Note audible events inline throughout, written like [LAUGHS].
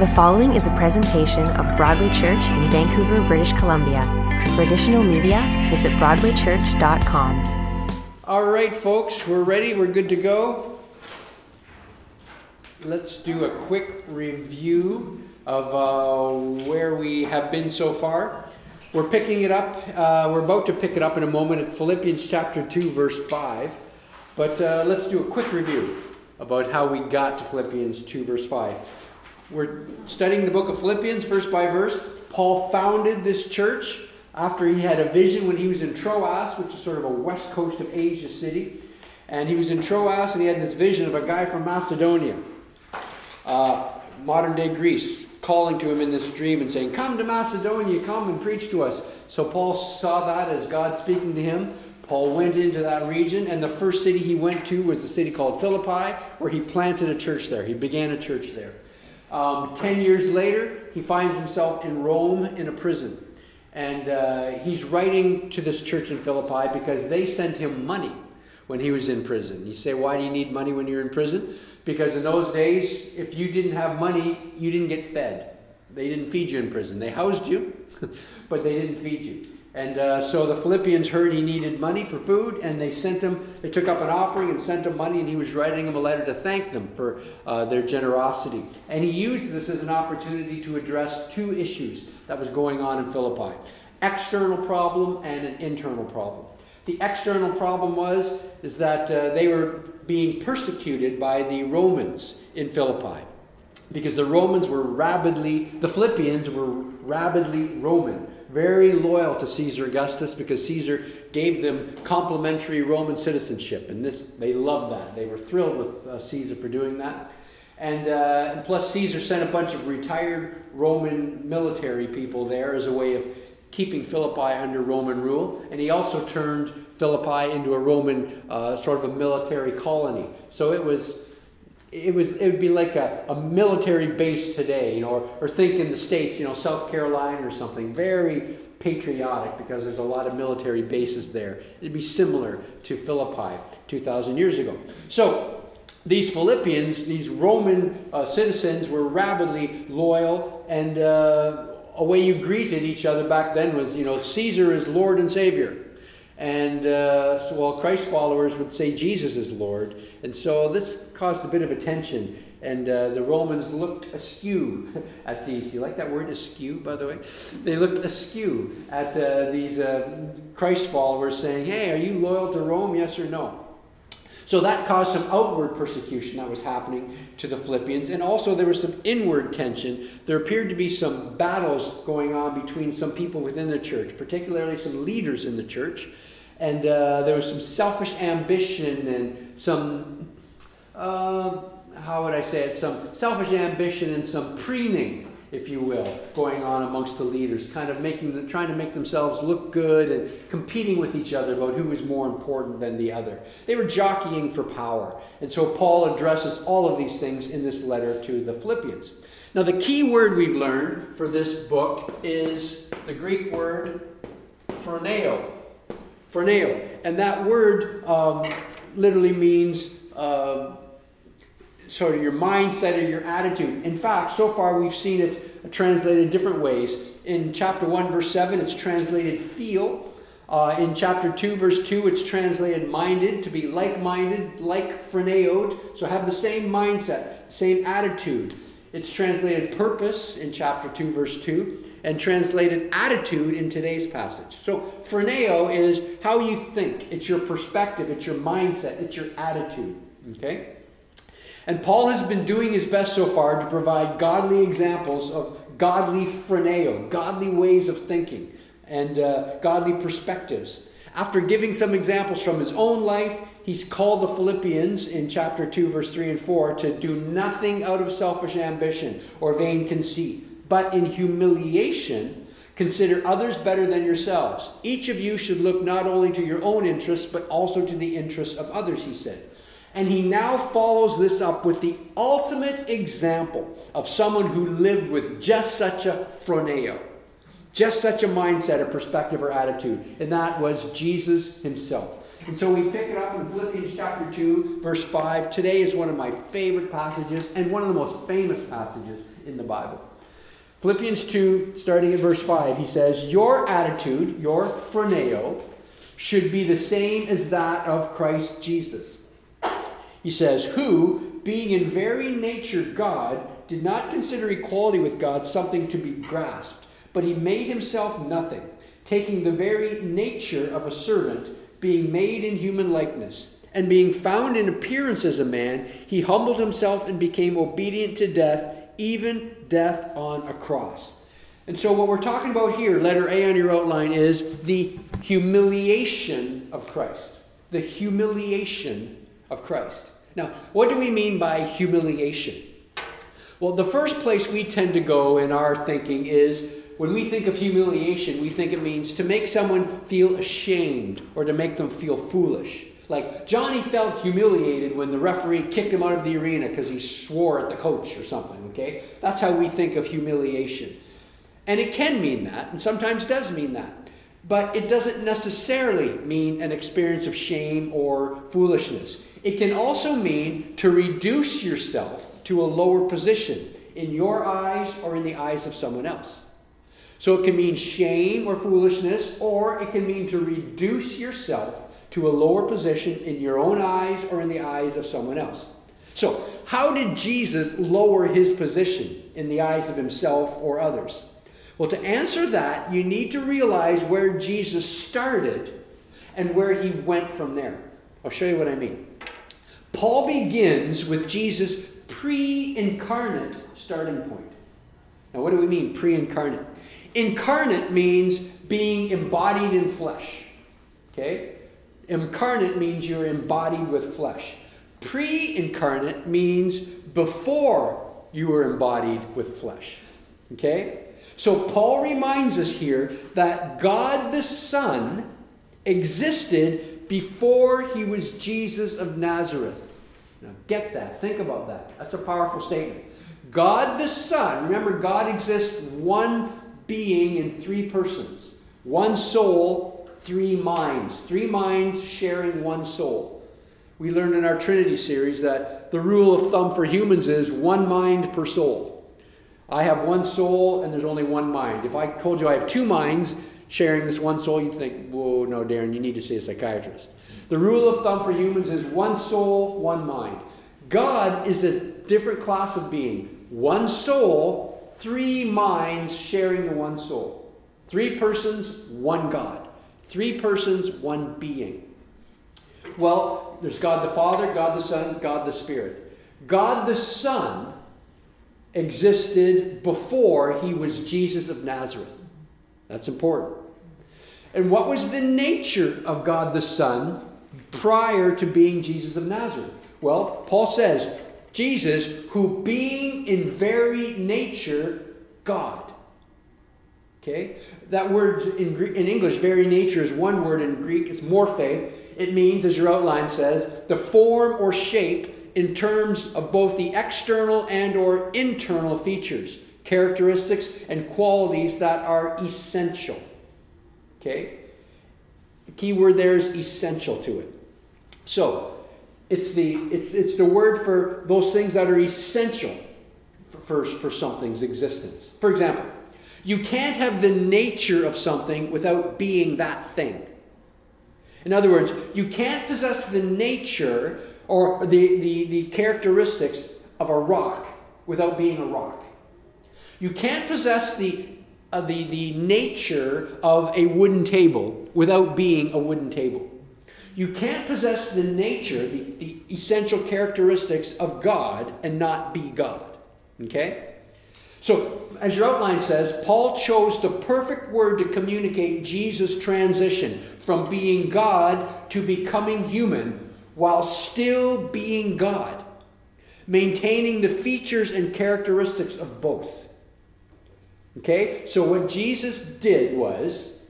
The following is a presentation of Broadway Church in Vancouver, British Columbia. For additional media, visit BroadwayChurch.com. All right, folks, we're ready. We're good to go. Let's do a quick review of uh, where we have been so far. We're picking it up, uh, we're about to pick it up in a moment at Philippians chapter 2, verse 5. But uh, let's do a quick review about how we got to Philippians 2, verse 5. We're studying the book of Philippians verse by verse. Paul founded this church after he had a vision when he was in Troas, which is sort of a west coast of Asia city. And he was in Troas and he had this vision of a guy from Macedonia, uh, modern day Greece, calling to him in this dream and saying, Come to Macedonia, come and preach to us. So Paul saw that as God speaking to him. Paul went into that region, and the first city he went to was a city called Philippi, where he planted a church there. He began a church there. Um, ten years later, he finds himself in Rome in a prison. And uh, he's writing to this church in Philippi because they sent him money when he was in prison. You say, why do you need money when you're in prison? Because in those days, if you didn't have money, you didn't get fed. They didn't feed you in prison. They housed you, [LAUGHS] but they didn't feed you. And uh, so the Philippians heard he needed money for food, and they sent him, they took up an offering and sent him money, and he was writing them a letter to thank them for uh, their generosity. And he used this as an opportunity to address two issues that was going on in Philippi external problem and an internal problem. The external problem was is that uh, they were being persecuted by the Romans in Philippi because the Romans were rabidly, the Philippians were rabidly Roman very loyal to Caesar Augustus because Caesar gave them complimentary Roman citizenship, and this they loved that. They were thrilled with uh, Caesar for doing that. And, uh, and plus, Caesar sent a bunch of retired Roman military people there as a way of keeping Philippi under Roman rule. And he also turned Philippi into a Roman uh, sort of a military colony. So it was it was it would be like a, a military base today, you know, or, or think in the states, you know, South Carolina or something. Very patriotic because there's a lot of military bases there. It'd be similar to Philippi 2,000 years ago. So these Philippians, these Roman uh, citizens, were rabidly loyal, and uh, a way you greeted each other back then was, you know, Caesar is Lord and Savior. And uh, so, well, Christ followers would say Jesus is Lord. And so this caused a bit of a tension. And uh, the Romans looked askew [LAUGHS] at these. You like that word askew, by the way? They looked askew at uh, these uh, Christ followers saying, Hey, are you loyal to Rome? Yes or no? So that caused some outward persecution that was happening to the Philippians. And also there was some inward tension. There appeared to be some battles going on between some people within the church, particularly some leaders in the church. And uh, there was some selfish ambition and some, uh, how would I say it, some selfish ambition and some preening if you will, going on amongst the leaders, kind of making them, trying to make themselves look good and competing with each other about who is more important than the other. They were jockeying for power. And so Paul addresses all of these things in this letter to the Philippians. Now, the key word we've learned for this book is the Greek word phroneo. Phroneo. And that word um, literally means. Uh, sort of your mindset or your attitude. In fact, so far we've seen it translated different ways. In chapter 1, verse 7, it's translated feel. Uh, in chapter 2, verse 2, it's translated minded, to be like minded, like phroneoed. So have the same mindset, same attitude. It's translated purpose in chapter 2, verse 2, and translated attitude in today's passage. So phroneo is how you think, it's your perspective, it's your mindset, it's your attitude. Okay? And Paul has been doing his best so far to provide godly examples of godly phroneo, godly ways of thinking, and uh, godly perspectives. After giving some examples from his own life, he's called the Philippians in chapter 2, verse 3 and 4 to do nothing out of selfish ambition or vain conceit, but in humiliation, consider others better than yourselves. Each of you should look not only to your own interests, but also to the interests of others, he said. And he now follows this up with the ultimate example of someone who lived with just such a phroneo, just such a mindset, a perspective, or attitude. And that was Jesus himself. And so we pick it up in Philippians chapter 2, verse 5. Today is one of my favorite passages and one of the most famous passages in the Bible. Philippians 2, starting at verse 5, he says, Your attitude, your phroneo, should be the same as that of Christ Jesus. He says, Who, being in very nature God, did not consider equality with God something to be grasped, but he made himself nothing, taking the very nature of a servant, being made in human likeness. And being found in appearance as a man, he humbled himself and became obedient to death even death on a cross. And so, what we're talking about here, letter A on your outline, is the humiliation of Christ. The humiliation of Christ. Now, what do we mean by humiliation? Well, the first place we tend to go in our thinking is when we think of humiliation, we think it means to make someone feel ashamed or to make them feel foolish. Like Johnny felt humiliated when the referee kicked him out of the arena because he swore at the coach or something, okay? That's how we think of humiliation. And it can mean that, and sometimes does mean that. But it doesn't necessarily mean an experience of shame or foolishness. It can also mean to reduce yourself to a lower position in your eyes or in the eyes of someone else. So it can mean shame or foolishness, or it can mean to reduce yourself to a lower position in your own eyes or in the eyes of someone else. So, how did Jesus lower his position in the eyes of himself or others? Well, to answer that, you need to realize where Jesus started and where he went from there. I'll show you what I mean. Paul begins with Jesus' pre incarnate starting point. Now, what do we mean, pre incarnate? Incarnate means being embodied in flesh. Okay? Incarnate means you're embodied with flesh. Pre incarnate means before you were embodied with flesh. Okay? So Paul reminds us here that God the Son existed before he was Jesus of Nazareth. Now get that. Think about that. That's a powerful statement. God the Son, remember, God exists one being in three persons, one soul, three minds, three minds sharing one soul. We learned in our Trinity series that the rule of thumb for humans is one mind per soul. I have one soul and there's only one mind. If I told you I have two minds sharing this one soul, you'd think, whoa, no, Darren, you need to see a psychiatrist. The rule of thumb for humans is one soul, one mind. God is a different class of being. One soul, three minds sharing the one soul. Three persons, one God. Three persons, one being. Well, there's God the Father, God the Son, God the Spirit. God the Son existed before he was Jesus of Nazareth. That's important. And what was the nature of God the Son prior to being Jesus of Nazareth? Well, Paul says, Jesus, who being in very nature God. Okay? That word in, Greek, in English, very nature, is one word in Greek. It's morphe. It means, as your outline says, the form or shape in terms of both the external and or internal features, characteristics, and qualities that are essential. Okay? The key word there is essential to it. So, it's the, it's, it's the word for those things that are essential for, for, for something's existence. For example, you can't have the nature of something without being that thing. In other words, you can't possess the nature or the, the, the characteristics of a rock without being a rock. You can't possess the, uh, the, the nature of a wooden table without being a wooden table. You can't possess the nature, the, the essential characteristics of God and not be God. Okay? So, as your outline says, Paul chose the perfect word to communicate Jesus' transition from being God to becoming human while still being God, maintaining the features and characteristics of both. Okay? So, what Jesus did was,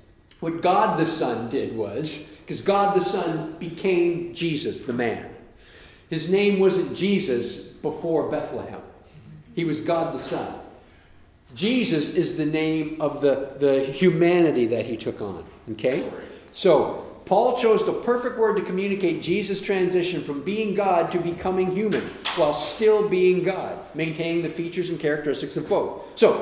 what God the Son did was, because God the Son became Jesus, the man. His name wasn't Jesus before Bethlehem, he was God the Son. Jesus is the name of the, the humanity that he took on. Okay? So, Paul chose the perfect word to communicate Jesus' transition from being God to becoming human while still being God, maintaining the features and characteristics of both. So,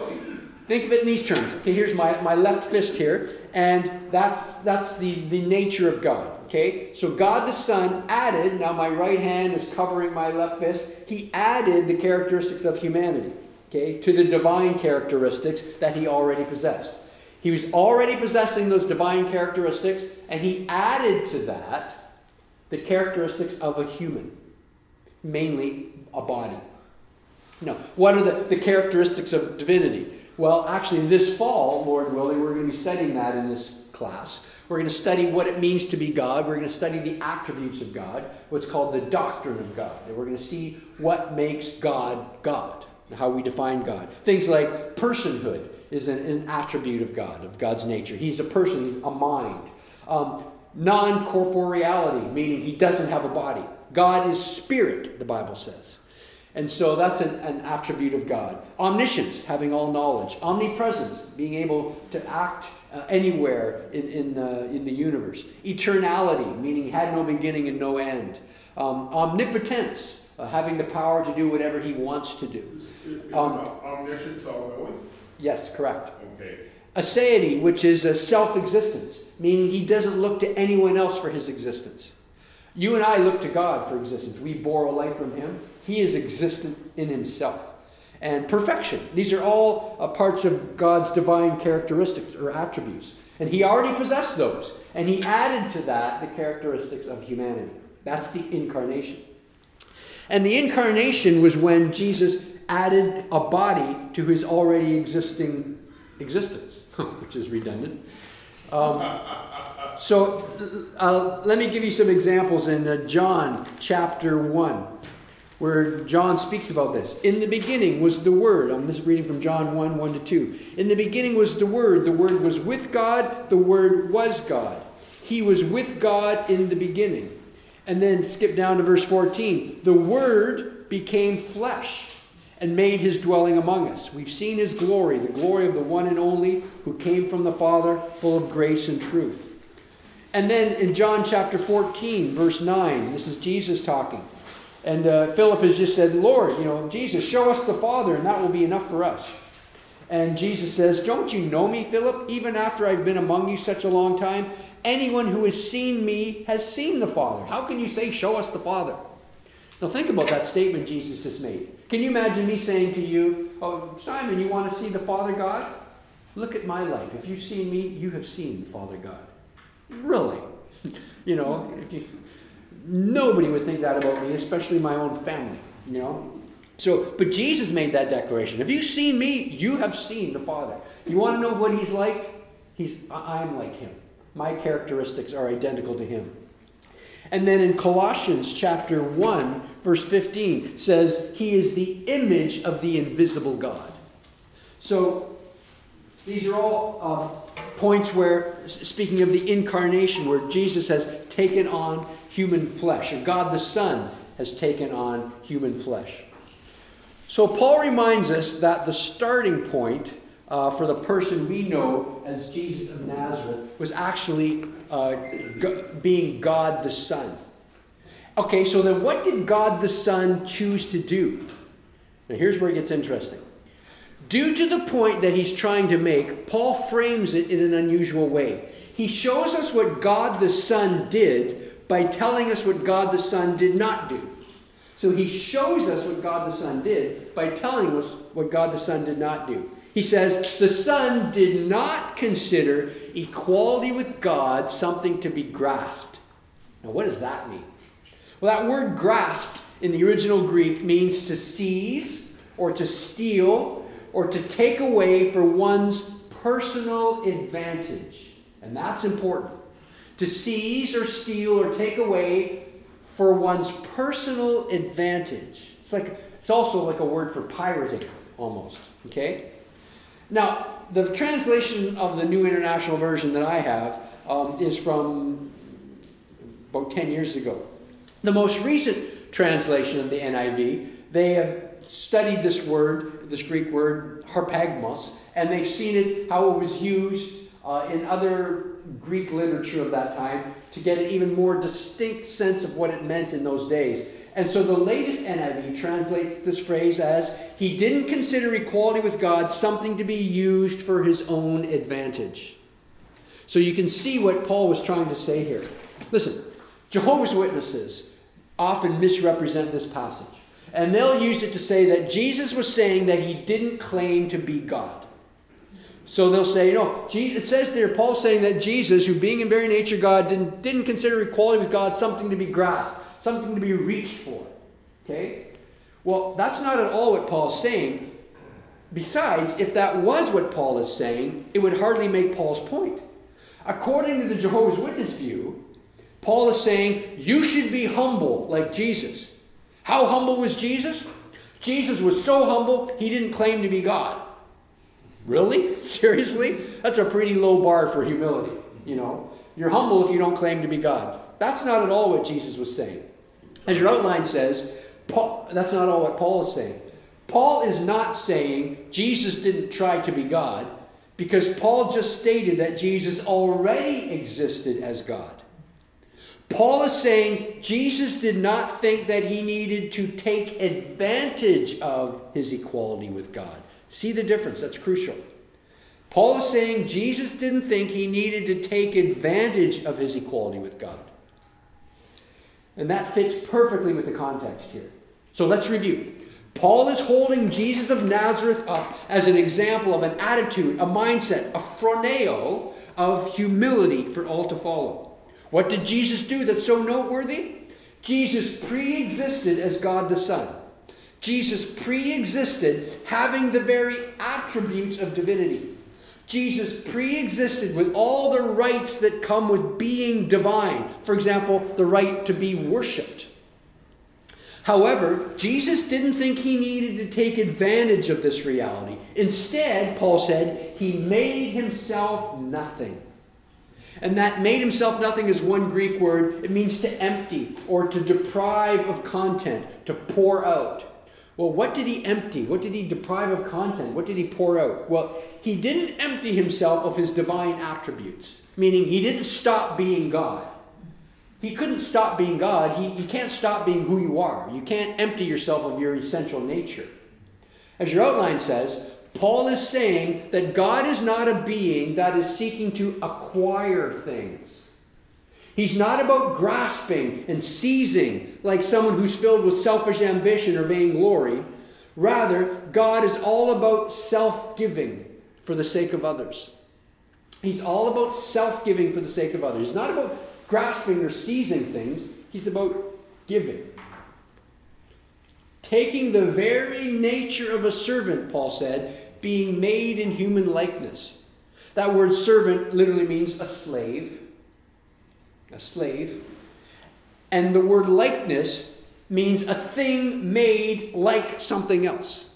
think of it in these terms. Okay, here's my, my left fist here, and that's, that's the, the nature of God. Okay, so God the Son added, now my right hand is covering my left fist, he added the characteristics of humanity, okay, to the divine characteristics that he already possessed. He was already possessing those divine characteristics, and he added to that the characteristics of a human, mainly a body. Now, what are the, the characteristics of divinity? Well, actually, this fall, Lord willing, we're going to be studying that in this class. We're going to study what it means to be God. We're going to study the attributes of God, what's called the doctrine of God. And we're going to see what makes God God, how we define God. Things like personhood is an, an attribute of God, of God's nature. He's a person, he's a mind. Um, non corporeality, meaning he doesn't have a body. God is spirit, the Bible says. And so that's an, an, attribute of God. Omniscience, having all knowledge. Omnipresence, being able to act uh, anywhere in, in, uh, in the universe. Eternality, meaning had no beginning and no end. Um, omnipotence, uh, having the power to do whatever he wants to do. Is, um, omniscience all knowing? Yes, correct. Okay. Aseity, which is a self existence, meaning he doesn't look to anyone else for his existence. You and I look to God for existence. We borrow life from him. He is existent in himself. And perfection. These are all uh, parts of God's divine characteristics or attributes. And he already possessed those. And he added to that the characteristics of humanity. That's the incarnation. And the incarnation was when Jesus added a body to his already existing existence, [LAUGHS] which is redundant. Um, so uh, let me give you some examples in uh, John chapter 1, where John speaks about this. In the beginning was the Word. I'm just reading from John 1 1 to 2. In the beginning was the Word. The Word was with God. The Word was God. He was with God in the beginning. And then skip down to verse 14. The Word became flesh and made his dwelling among us. We've seen his glory, the glory of the one and only who came from the Father, full of grace and truth. And then in John chapter 14, verse 9, this is Jesus talking. And uh, Philip has just said, Lord, you know, Jesus, show us the Father, and that will be enough for us. And Jesus says, Don't you know me, Philip, even after I've been among you such a long time? Anyone who has seen me has seen the Father. How can you say, Show us the Father? Now think about that statement Jesus just made. Can you imagine me saying to you, Oh, Simon, you want to see the Father God? Look at my life. If you've seen me, you have seen the Father God. Really? [LAUGHS] you know, if you nobody would think that about me, especially my own family, you know? So, but Jesus made that declaration. If you've seen me? You have seen the Father. You want to know what he's like? He's I'm like him. My characteristics are identical to him. And then in Colossians chapter 1, verse 15 says, He is the image of the invisible God. So these are all uh, points where, speaking of the incarnation, where Jesus has taken on human flesh, or God the Son has taken on human flesh. So Paul reminds us that the starting point uh, for the person we know as Jesus of Nazareth was actually uh, being God the Son. Okay, so then what did God the Son choose to do? Now here's where it gets interesting. Due to the point that he's trying to make, Paul frames it in an unusual way. He shows us what God the Son did by telling us what God the Son did not do. So he shows us what God the Son did by telling us what God the Son did not do. He says, The Son did not consider equality with God something to be grasped. Now, what does that mean? Well, that word grasped in the original Greek means to seize or to steal or to take away for one's personal advantage. And that's important. To seize or steal or take away for one's personal advantage. It's like it's also like a word for pirating almost, okay? Now, the translation of the New International Version that I have um, is from about 10 years ago. The most recent translation of the NIV, they have studied this word, this Greek word, harpagmos, and they've seen it, how it was used uh, in other Greek literature of that time to get an even more distinct sense of what it meant in those days. And so the latest NIV translates this phrase as He didn't consider equality with God something to be used for His own advantage. So you can see what Paul was trying to say here. Listen, Jehovah's Witnesses often misrepresent this passage. And they'll use it to say that Jesus was saying that he didn't claim to be God. So they'll say, you know, it says there, Paul's saying that Jesus, who being in very nature God, didn't, didn't consider equality with God something to be grasped, something to be reached for. Okay? Well, that's not at all what Paul's saying. Besides, if that was what Paul is saying, it would hardly make Paul's point. According to the Jehovah's Witness view, Paul is saying you should be humble like Jesus. How humble was Jesus? Jesus was so humble, he didn't claim to be God. Really? [LAUGHS] Seriously? That's a pretty low bar for humility, you know. You're humble if you don't claim to be God. That's not at all what Jesus was saying. As your outline says, Paul, that's not all what Paul is saying. Paul is not saying Jesus didn't try to be God because Paul just stated that Jesus already existed as God. Paul is saying Jesus did not think that he needed to take advantage of his equality with God. See the difference? That's crucial. Paul is saying Jesus didn't think he needed to take advantage of his equality with God. And that fits perfectly with the context here. So let's review. Paul is holding Jesus of Nazareth up as an example of an attitude, a mindset, a phroneo of humility for all to follow. What did Jesus do that's so noteworthy? Jesus pre existed as God the Son. Jesus pre existed having the very attributes of divinity. Jesus pre existed with all the rights that come with being divine. For example, the right to be worshiped. However, Jesus didn't think he needed to take advantage of this reality. Instead, Paul said, he made himself nothing. And that made himself nothing is one Greek word. It means to empty or to deprive of content, to pour out. Well, what did he empty? What did he deprive of content? What did he pour out? Well, he didn't empty himself of his divine attributes, meaning he didn't stop being God. He couldn't stop being God. He, you can't stop being who you are. You can't empty yourself of your essential nature. As your outline says, Paul is saying that God is not a being that is seeking to acquire things. He's not about grasping and seizing like someone who's filled with selfish ambition or vainglory. Rather, God is all about self giving for the sake of others. He's all about self giving for the sake of others. He's not about grasping or seizing things, he's about giving taking the very nature of a servant, Paul said, being made in human likeness. That word servant literally means a slave. A slave. And the word likeness means a thing made like something else.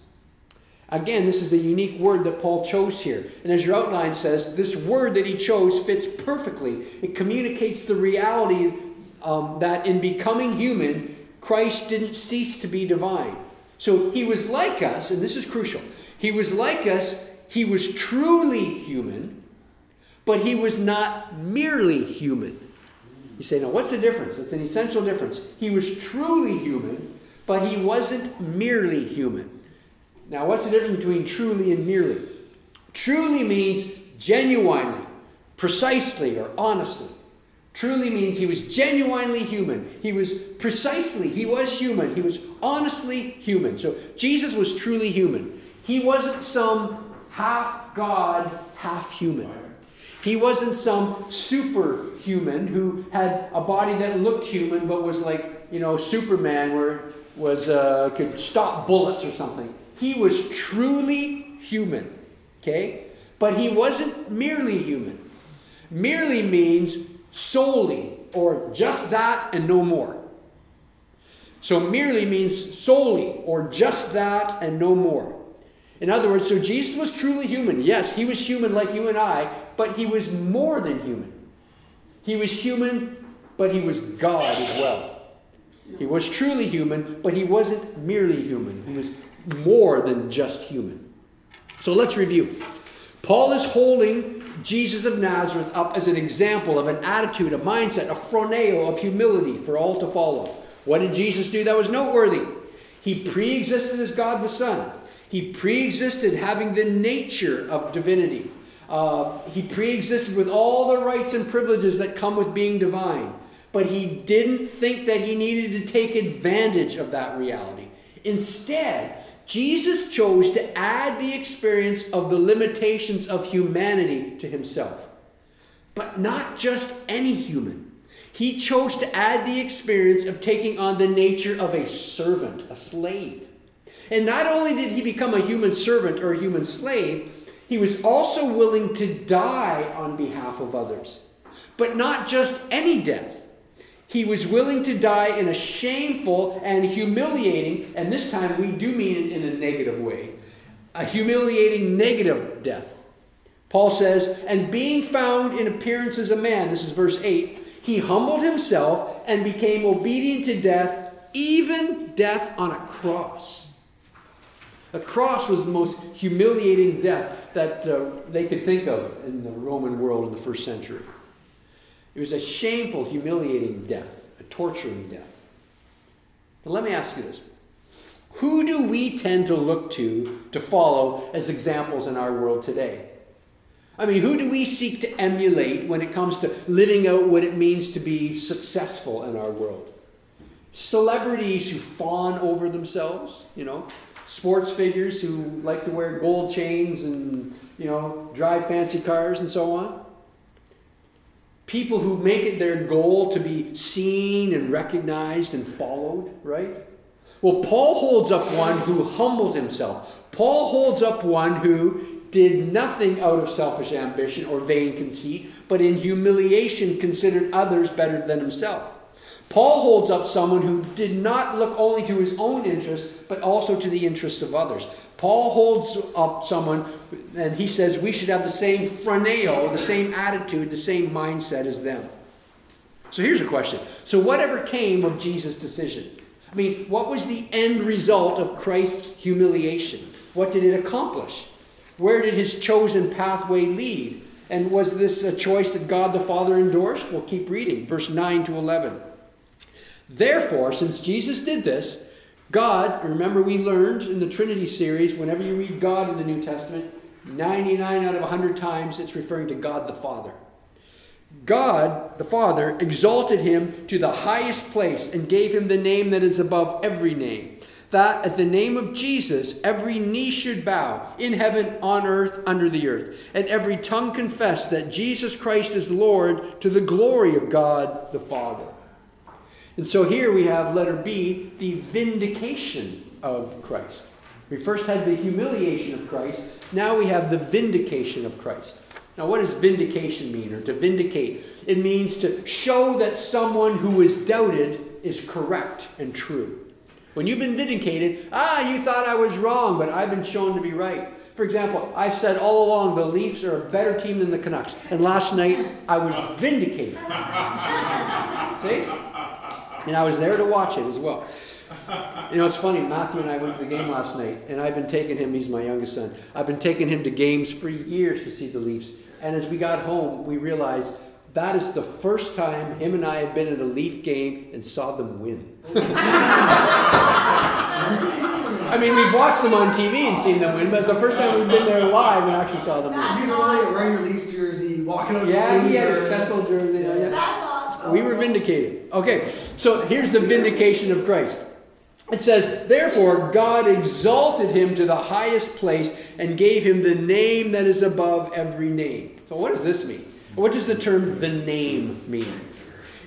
Again, this is a unique word that Paul chose here. And as your outline says, this word that he chose fits perfectly. It communicates the reality um, that in becoming human, Christ didn't cease to be divine. So he was like us, and this is crucial. He was like us, he was truly human, but he was not merely human. You say, now what's the difference? It's an essential difference. He was truly human, but he wasn't merely human. Now, what's the difference between truly and merely? Truly means genuinely, precisely, or honestly truly means he was genuinely human. He was precisely, he was human. He was honestly human. So Jesus was truly human. He wasn't some half God, half human. He wasn't some superhuman who had a body that looked human but was like, you know, Superman where was uh, could stop bullets or something. He was truly human. Okay? But he wasn't merely human. Merely means solely, or just that and no more. So merely means solely, or just that and no more. In other words, so Jesus was truly human. Yes, he was human like you and I, but he was more than human. He was human, but he was God as well. He was truly human, but he wasn't merely human. He was more than just human. So let's review. Paul is holding Jesus of Nazareth up as an example of an attitude, a mindset, a phroneo of humility for all to follow. What did Jesus do that was noteworthy? He pre existed as God the Son. He pre existed having the nature of divinity. Uh, he pre existed with all the rights and privileges that come with being divine. But he didn't think that he needed to take advantage of that reality. Instead, Jesus chose to add the experience of the limitations of humanity to himself. But not just any human. He chose to add the experience of taking on the nature of a servant, a slave. And not only did he become a human servant or a human slave, he was also willing to die on behalf of others. But not just any death. He was willing to die in a shameful and humiliating, and this time we do mean it in a negative way, a humiliating negative death. Paul says, and being found in appearance as a man, this is verse 8, he humbled himself and became obedient to death, even death on a cross. A cross was the most humiliating death that uh, they could think of in the Roman world in the first century. It was a shameful, humiliating death, a torturing death. But let me ask you this Who do we tend to look to to follow as examples in our world today? I mean, who do we seek to emulate when it comes to living out what it means to be successful in our world? Celebrities who fawn over themselves, you know, sports figures who like to wear gold chains and, you know, drive fancy cars and so on people who make it their goal to be seen and recognized and followed, right? Well, Paul holds up one who humbled himself. Paul holds up one who did nothing out of selfish ambition or vain conceit, but in humiliation considered others better than himself. Paul holds up someone who did not look only to his own interests, but also to the interests of others. Paul holds up someone and he says we should have the same phroneo, the same attitude, the same mindset as them. So here's a question. So, whatever came of Jesus' decision? I mean, what was the end result of Christ's humiliation? What did it accomplish? Where did his chosen pathway lead? And was this a choice that God the Father endorsed? We'll keep reading, verse 9 to 11. Therefore, since Jesus did this, God, remember we learned in the Trinity series, whenever you read God in the New Testament, 99 out of 100 times it's referring to God the Father. God, the Father, exalted him to the highest place and gave him the name that is above every name. That at the name of Jesus, every knee should bow in heaven, on earth, under the earth, and every tongue confess that Jesus Christ is Lord to the glory of God the Father. And so here we have letter B, the vindication of Christ. We first had the humiliation of Christ. Now we have the vindication of Christ. Now, what does vindication mean, or to vindicate? It means to show that someone who is doubted is correct and true. When you've been vindicated, ah, you thought I was wrong, but I've been shown to be right. For example, I've said all along the Leafs are a better team than the Canucks, and last night I was vindicated. [LAUGHS] See? And I was there to watch it as well. You know, it's funny. Matthew and I went to the game last night, and I've been taking him. He's my youngest son. I've been taking him to games for years to see the Leafs. And as we got home, we realized that is the first time him and I have been at a Leaf game and saw them win. [LAUGHS] I mean, we've watched them on TV and seen them win, but it's the first time we've been there live and actually saw them win. You know, like wearing your Leafs jersey, walking up. Yeah, he had his Kessel jersey. Yeah, yeah. That's awesome. We were vindicated. Okay, so here's the vindication of Christ. It says, Therefore, God exalted him to the highest place and gave him the name that is above every name. So, what does this mean? What does the term the name mean?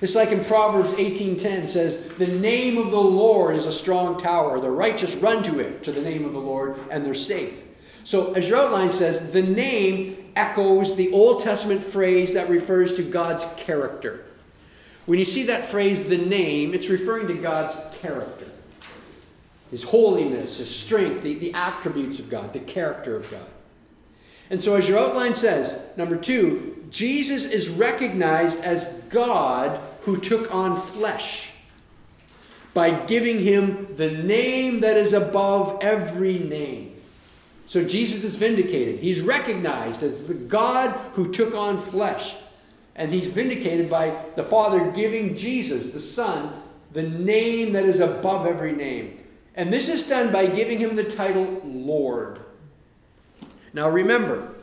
It's like in Proverbs 18:10 says, "The name of the Lord is a strong tower; the righteous run to it, to the name of the Lord, and they're safe." So, as your outline says, the name echoes the Old Testament phrase that refers to God's character. When you see that phrase, the name, it's referring to God's character. His holiness, his strength, the, the attributes of God, the character of God. And so, as your outline says, number two, Jesus is recognized as God who took on flesh by giving him the name that is above every name. So Jesus is vindicated. He's recognized as the God who took on flesh. And he's vindicated by the Father giving Jesus, the Son, the name that is above every name. And this is done by giving him the title Lord. Now remember,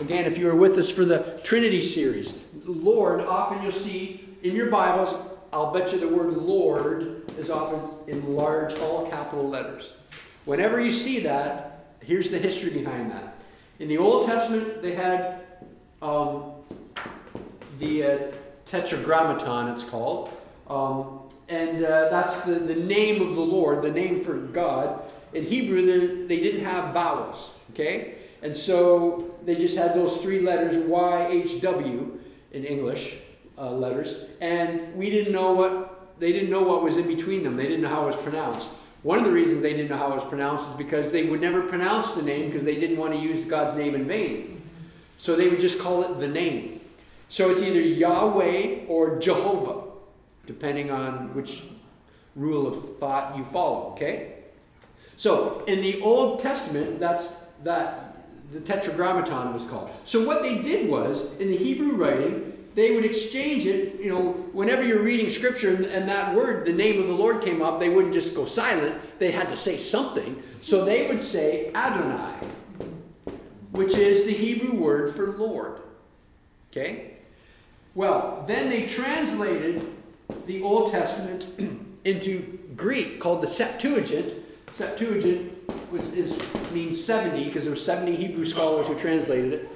again, if you were with us for the Trinity series, Lord, often you'll see in your Bibles, I'll bet you the word Lord is often in large, all capital letters. Whenever you see that, here's the history behind that. In the Old Testament, they had um, the uh, Tetragrammaton, it's called. Um, and uh, that's the, the name of the Lord, the name for God. In Hebrew, they, they didn't have vowels, okay? And so they just had those three letters, Y, H, W, in English uh, letters. And we didn't know what, they didn't know what was in between them. They didn't know how it was pronounced. One of the reasons they didn't know how it was pronounced is because they would never pronounce the name because they didn't want to use God's name in vain. So they would just call it the name. So it's either Yahweh or Jehovah depending on which rule of thought you follow, okay? So in the Old Testament, that's that the Tetragrammaton was called. So what they did was in the Hebrew writing, they would exchange it. You know, whenever you're reading scripture and, and that word, the name of the Lord came up, they wouldn't just go silent. They had to say something. So they would say Adonai, which is the Hebrew word for Lord. Okay. Well, then they translated the Old Testament [CLEARS THROAT] into Greek called the Septuagint. Septuagint was, is, means 70 because there were 70 Hebrew scholars who translated it.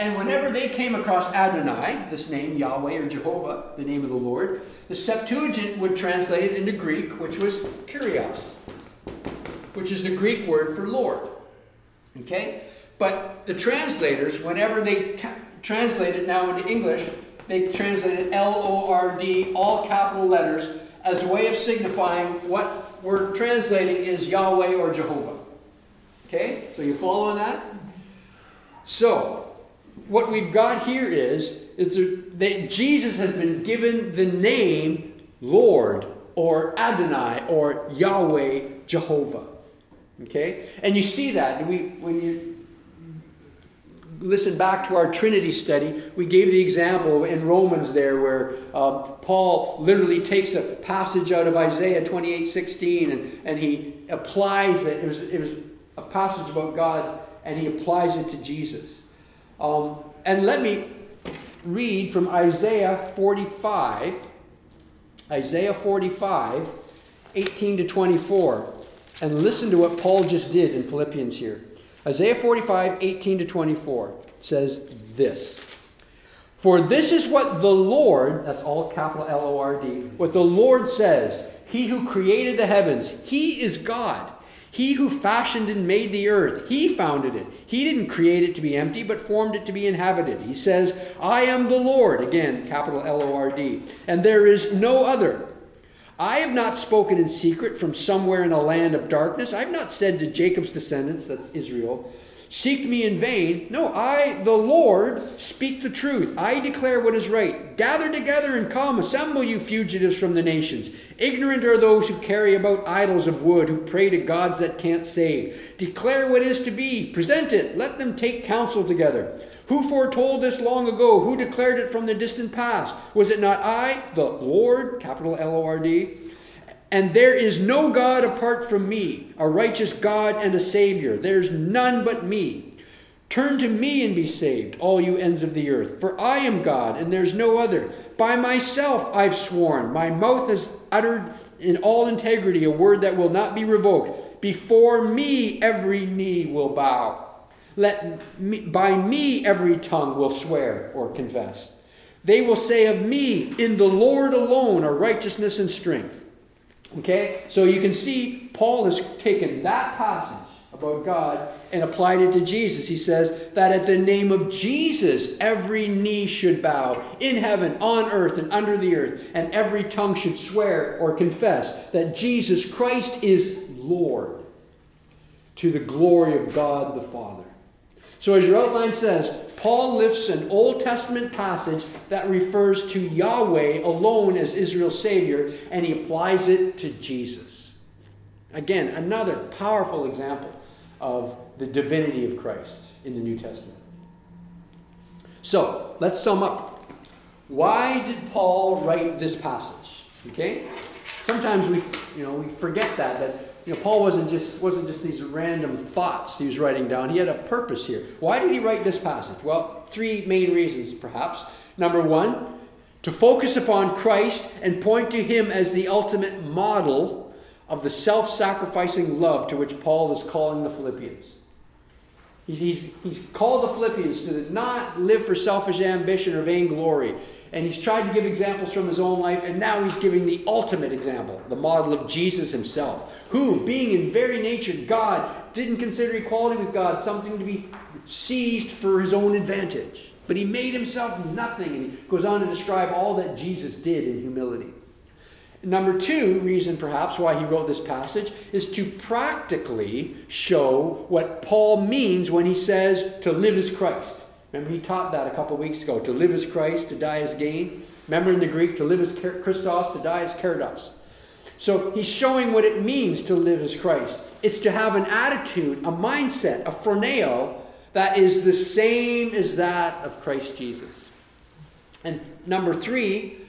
And whenever they came across Adonai, this name, Yahweh or Jehovah, the name of the Lord, the Septuagint would translate it into Greek, which was Kyrios, which is the Greek word for Lord. Okay? But the translators, whenever they translate it now into English, they translated L O R D, all capital letters, as a way of signifying what we're translating is Yahweh or Jehovah. Okay? So you following that? So, what we've got here is, is that Jesus has been given the name Lord or Adonai or Yahweh Jehovah. Okay? And you see that we, when you listen back to our Trinity study, we gave the example in Romans there where uh, Paul literally takes a passage out of Isaiah 28 16 and, and he applies it. It was, it was a passage about God and he applies it to Jesus. Um, and let me read from Isaiah 45, Isaiah 45, 18 to 24, and listen to what Paul just did in Philippians here. Isaiah 45, 18 to 24 says this For this is what the Lord, that's all capital L O R D, what the Lord says He who created the heavens, He is God. He who fashioned and made the earth, he founded it. He didn't create it to be empty, but formed it to be inhabited. He says, I am the Lord, again, capital L O R D, and there is no other. I have not spoken in secret from somewhere in a land of darkness. I have not said to Jacob's descendants, that's Israel, seek me in vain. No, I, the Lord, speak the truth. I declare what is right. Gather together and come. Assemble, you fugitives from the nations. Ignorant are those who carry about idols of wood, who pray to gods that can't save. Declare what is to be. Present it. Let them take counsel together. Who foretold this long ago? Who declared it from the distant past? Was it not I, the Lord, capital L O R D? And there is no God apart from me, a righteous God and a Savior. There's none but me. Turn to me and be saved, all you ends of the earth. For I am God, and there's no other. By myself I've sworn. My mouth has uttered in all integrity a word that will not be revoked. Before me every knee will bow let me, by me every tongue will swear or confess. They will say of me, in the Lord alone are righteousness and strength. Okay? So you can see Paul has taken that passage about God and applied it to Jesus. He says that at the name of Jesus, every knee should bow in heaven, on earth, and under the earth, and every tongue should swear or confess that Jesus Christ is Lord to the glory of God the Father. So, as your outline says, Paul lifts an Old Testament passage that refers to Yahweh alone as Israel's Savior, and he applies it to Jesus. Again, another powerful example of the divinity of Christ in the New Testament. So, let's sum up. Why did Paul write this passage? Okay? Sometimes we, you know, we forget that that you know, Paul wasn't just wasn't just these random thoughts he was writing down. He had a purpose here. Why did he write this passage? Well, three main reasons, perhaps. Number one, to focus upon Christ and point to him as the ultimate model of the self-sacrificing love to which Paul is calling the Philippians. He's, he's called the Philippians to not live for selfish ambition or vainglory. And he's tried to give examples from his own life, and now he's giving the ultimate example, the model of Jesus himself, who, being in very nature God, didn't consider equality with God something to be seized for his own advantage. But he made himself nothing, and he goes on to describe all that Jesus did in humility. Number two reason, perhaps, why he wrote this passage is to practically show what Paul means when he says to live as Christ. Remember, he taught that a couple weeks ago. To live as Christ, to die as gain. Remember in the Greek, to live as Christos, to die as Kerdos. So he's showing what it means to live as Christ. It's to have an attitude, a mindset, a phroneo that is the same as that of Christ Jesus. And number three,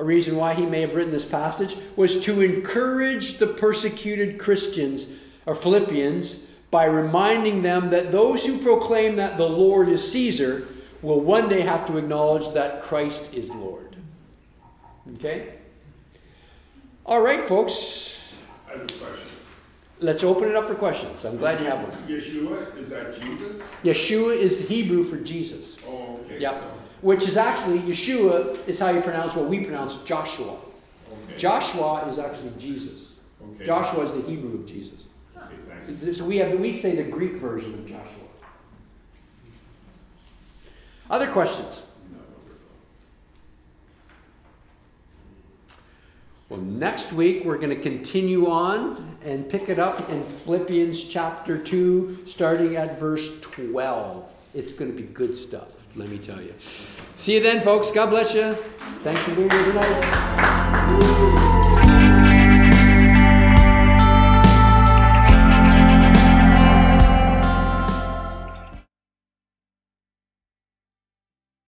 a reason why he may have written this passage, was to encourage the persecuted Christians or Philippians by reminding them that those who proclaim that the Lord is Caesar will one day have to acknowledge that Christ is Lord. Okay? All right, folks. I have a question. Let's open it up for questions. I'm glad you have one. Yeshua, is that Jesus? Yeshua is Hebrew for Jesus. Oh, okay. Yep. so- Which is actually, Yeshua is how you pronounce what we pronounce Joshua. Okay. Joshua is actually Jesus. Okay. Joshua is the Hebrew of Jesus. Okay. So we have we say the Greek version of Joshua. Other questions? No, no, we're Well, next week we're going to continue on and pick it up in Philippians chapter 2, starting at verse 12. It's going to be good stuff, let me tell you. See you then, folks. God bless you. Thanks for being here tonight.